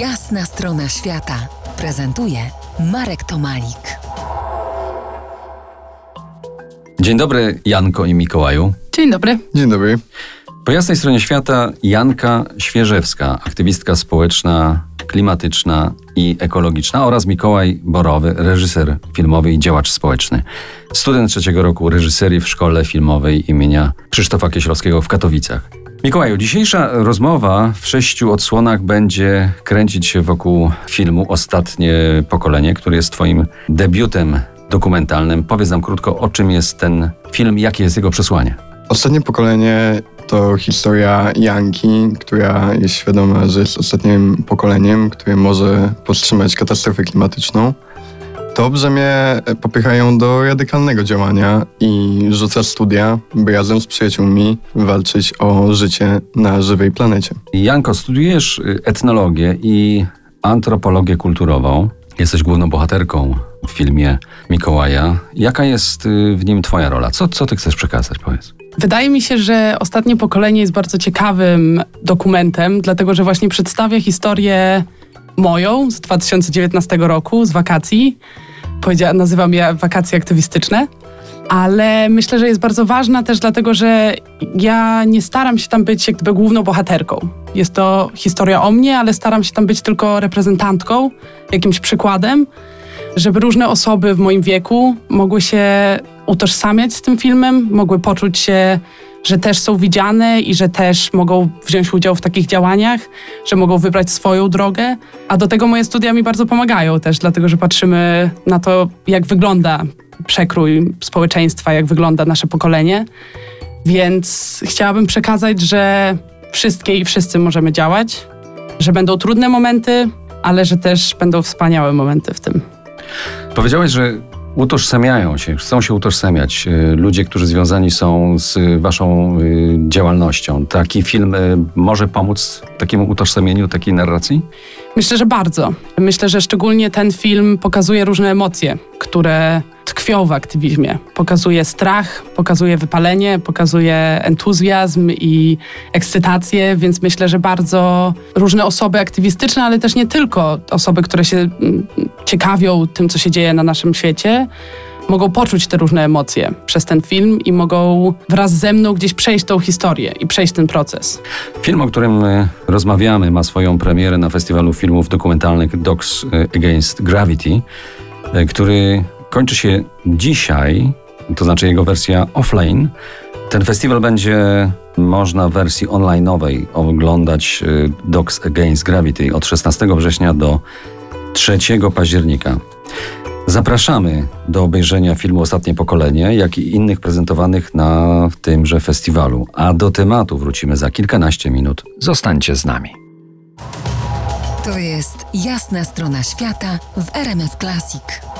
Jasna strona świata prezentuje Marek Tomalik. Dzień dobry, Janko i Mikołaju. Dzień dobry. Dzień dobry. Po jasnej stronie świata Janka Świeżewska, aktywistka społeczna, klimatyczna i ekologiczna oraz Mikołaj Borowy, reżyser filmowy i działacz społeczny. Student trzeciego roku reżyserii w Szkole Filmowej imienia Krzysztofa Kieślowskiego w Katowicach. Mikołaju, dzisiejsza rozmowa w sześciu odsłonach będzie kręcić się wokół filmu Ostatnie Pokolenie, który jest twoim debiutem dokumentalnym. Powiedz nam krótko, o czym jest ten film, jakie jest jego przesłanie. Ostatnie pokolenie to historia Janki, która jest świadoma, że jest ostatnim pokoleniem, które może powstrzymać katastrofę klimatyczną. To brzemię popychają do radykalnego działania i rzuca studia, by razem z przyjaciółmi walczyć o życie na żywej planecie. Janko, studiujesz y, etnologię i antropologię kulturową. Jesteś główną bohaterką w filmie Mikołaja. Jaka jest y, w nim twoja rola? Co, co ty chcesz przekazać, powiedz? Wydaje mi się, że ostatnie pokolenie jest bardzo ciekawym dokumentem, dlatego że właśnie przedstawia historię moją z 2019 roku, z wakacji. Nazywam je wakacje aktywistyczne. Ale myślę, że jest bardzo ważna też dlatego, że ja nie staram się tam być jak gdyby główną bohaterką. Jest to historia o mnie, ale staram się tam być tylko reprezentantką, jakimś przykładem, żeby różne osoby w moim wieku mogły się utożsamiać z tym filmem, mogły poczuć się, że też są widziane i że też mogą wziąć udział w takich działaniach, że mogą wybrać swoją drogę. A do tego moje studia mi bardzo pomagają też, dlatego że patrzymy na to, jak wygląda przekrój społeczeństwa, jak wygląda nasze pokolenie. Więc chciałabym przekazać, że wszystkie i wszyscy możemy działać, że będą trudne momenty, ale że też będą wspaniałe momenty w tym. Powiedziałeś, że utożsamiają się, chcą się utożsamiać y, ludzie, którzy związani są z waszą y, działalnością. Taki film y, może pomóc takiemu utożsamieniu, takiej narracji? Myślę, że bardzo. Myślę, że szczególnie ten film pokazuje różne emocje, które tkwią w aktywizmie. Pokazuje strach, pokazuje wypalenie, pokazuje entuzjazm i ekscytację, więc myślę, że bardzo różne osoby aktywistyczne, ale też nie tylko osoby, które się mm, ciekawią tym, co się dzieje na naszym świecie, mogą poczuć te różne emocje przez ten film i mogą wraz ze mną gdzieś przejść tą historię i przejść ten proces. Film, o którym y, rozmawiamy, ma swoją premierę na Festiwalu Filmów Dokumentalnych Docs y, Against Gravity, y, który kończy się dzisiaj, to znaczy jego wersja offline. Ten festiwal będzie można w wersji onlineowej oglądać Docs Against Gravity od 16 września do 3 października. Zapraszamy do obejrzenia filmu Ostatnie Pokolenie, jak i innych prezentowanych na tymże festiwalu. A do tematu wrócimy za kilkanaście minut. Zostańcie z nami. To jest jasna strona świata w RMS Classic.